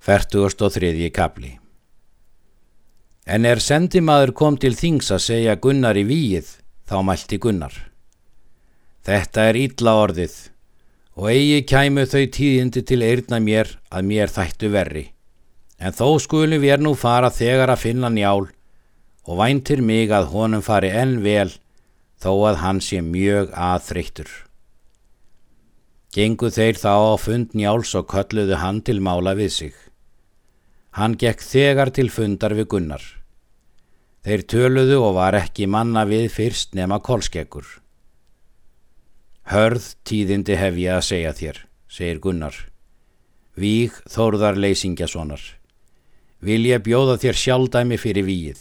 Fertugast og þriðji kapli En er sendimaður kom til þings að segja Gunnar í víið, þá mælti Gunnar. Þetta er ítla orðið og eigi kæmu þau tíðindi til eirna mér að mér þættu verri. En þó skulum við nú fara þegar að finna njál og væntir mig að honum fari enn vel þó að hann sé mjög aðþreyttur. Gengu þeir þá á fund njáls og kölluðu hann til mála við sig. Hann gekk þegar til fundar við Gunnar. Þeir töluðu og var ekki manna við fyrst nema kolskekkur. Hörð tíðindi hef ég að segja þér, segir Gunnar. Víg þórðar leysingjasonar. Vil ég bjóða þér sjálfdæmi fyrir víið.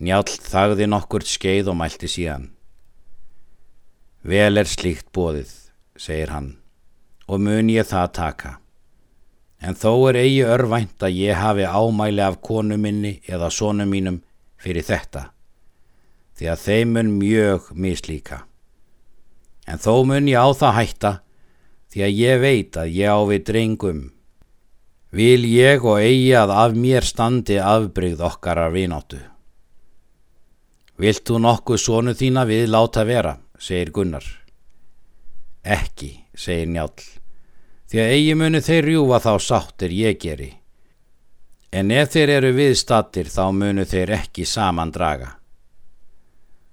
Njál þagði nokkurt skeið og mælti síðan. Vel er slíkt bóðið, segir hann, og mun ég það taka. En þó er eigi örvænt að ég hafi ámæli af konu minni eða sónu mínum fyrir þetta, því að þeim mun mjög mislíka. En þó mun ég á það hætta, því að ég veit að ég á við drengum. Vil ég og eigi að af mér standi afbrygð okkar af vináttu. Vilt þú nokkuð sónu þína við láta vera, segir Gunnar. Ekki, segir Njál því að eigi muni þeir rjúfa þá sáttir ég geri. En ef þeir eru viðstattir þá munu þeir ekki saman draga.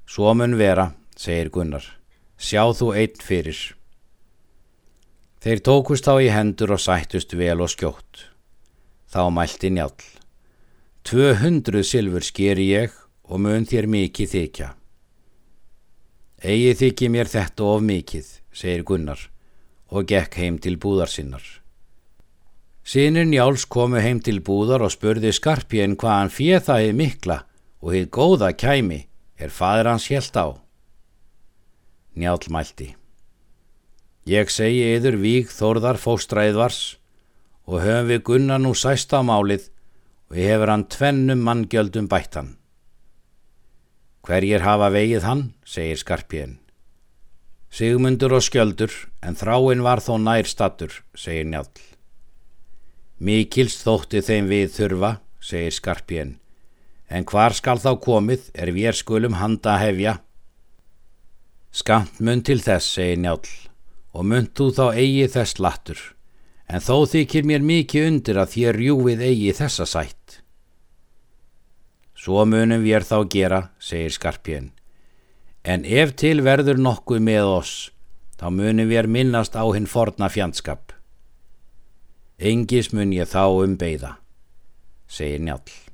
Svo mun vera, segir Gunnar, sjá þú einn fyrir. Þeir tókust þá í hendur og sættust vel og skjótt. Þá mælti njál. Tvö hundruð silfur skeri ég og mun þér mikið þykja. Egi þykji mér þetta of mikið, segir Gunnar og gekk heim til búðar sinnar. Sýnin Jáls komu heim til búðar og spurði skarpjén hvað hann í mikla og hitt góða kæmi er fadur hans helt á. Njál mælti. Ég segi yður víg þórðar fóstræðvars og höfum við gunna nú sæst á málið og hefur hann tvennum manngjöldum bættan. Hverjir hafa vegið hann, segir skarpjén. Sigmundur og skjöldur, en þráin var þó nær stattur, segir njál. Mikils þótti þeim við þurfa, segir skarpjén, en hvar skal þá komið er við skulum handa hefja? Skamt mun til þess, segir njál, og mun þú þá eigi þess lattur, en þó þykir mér mikið undir að þér rjúið eigi þessa sætt. Svo munum við þá gera, segir skarpjén, En ef til verður nokkuð með oss, þá munum við minnast á hinn forna fjandskap. Engis mun ég þá um beida, segir njál.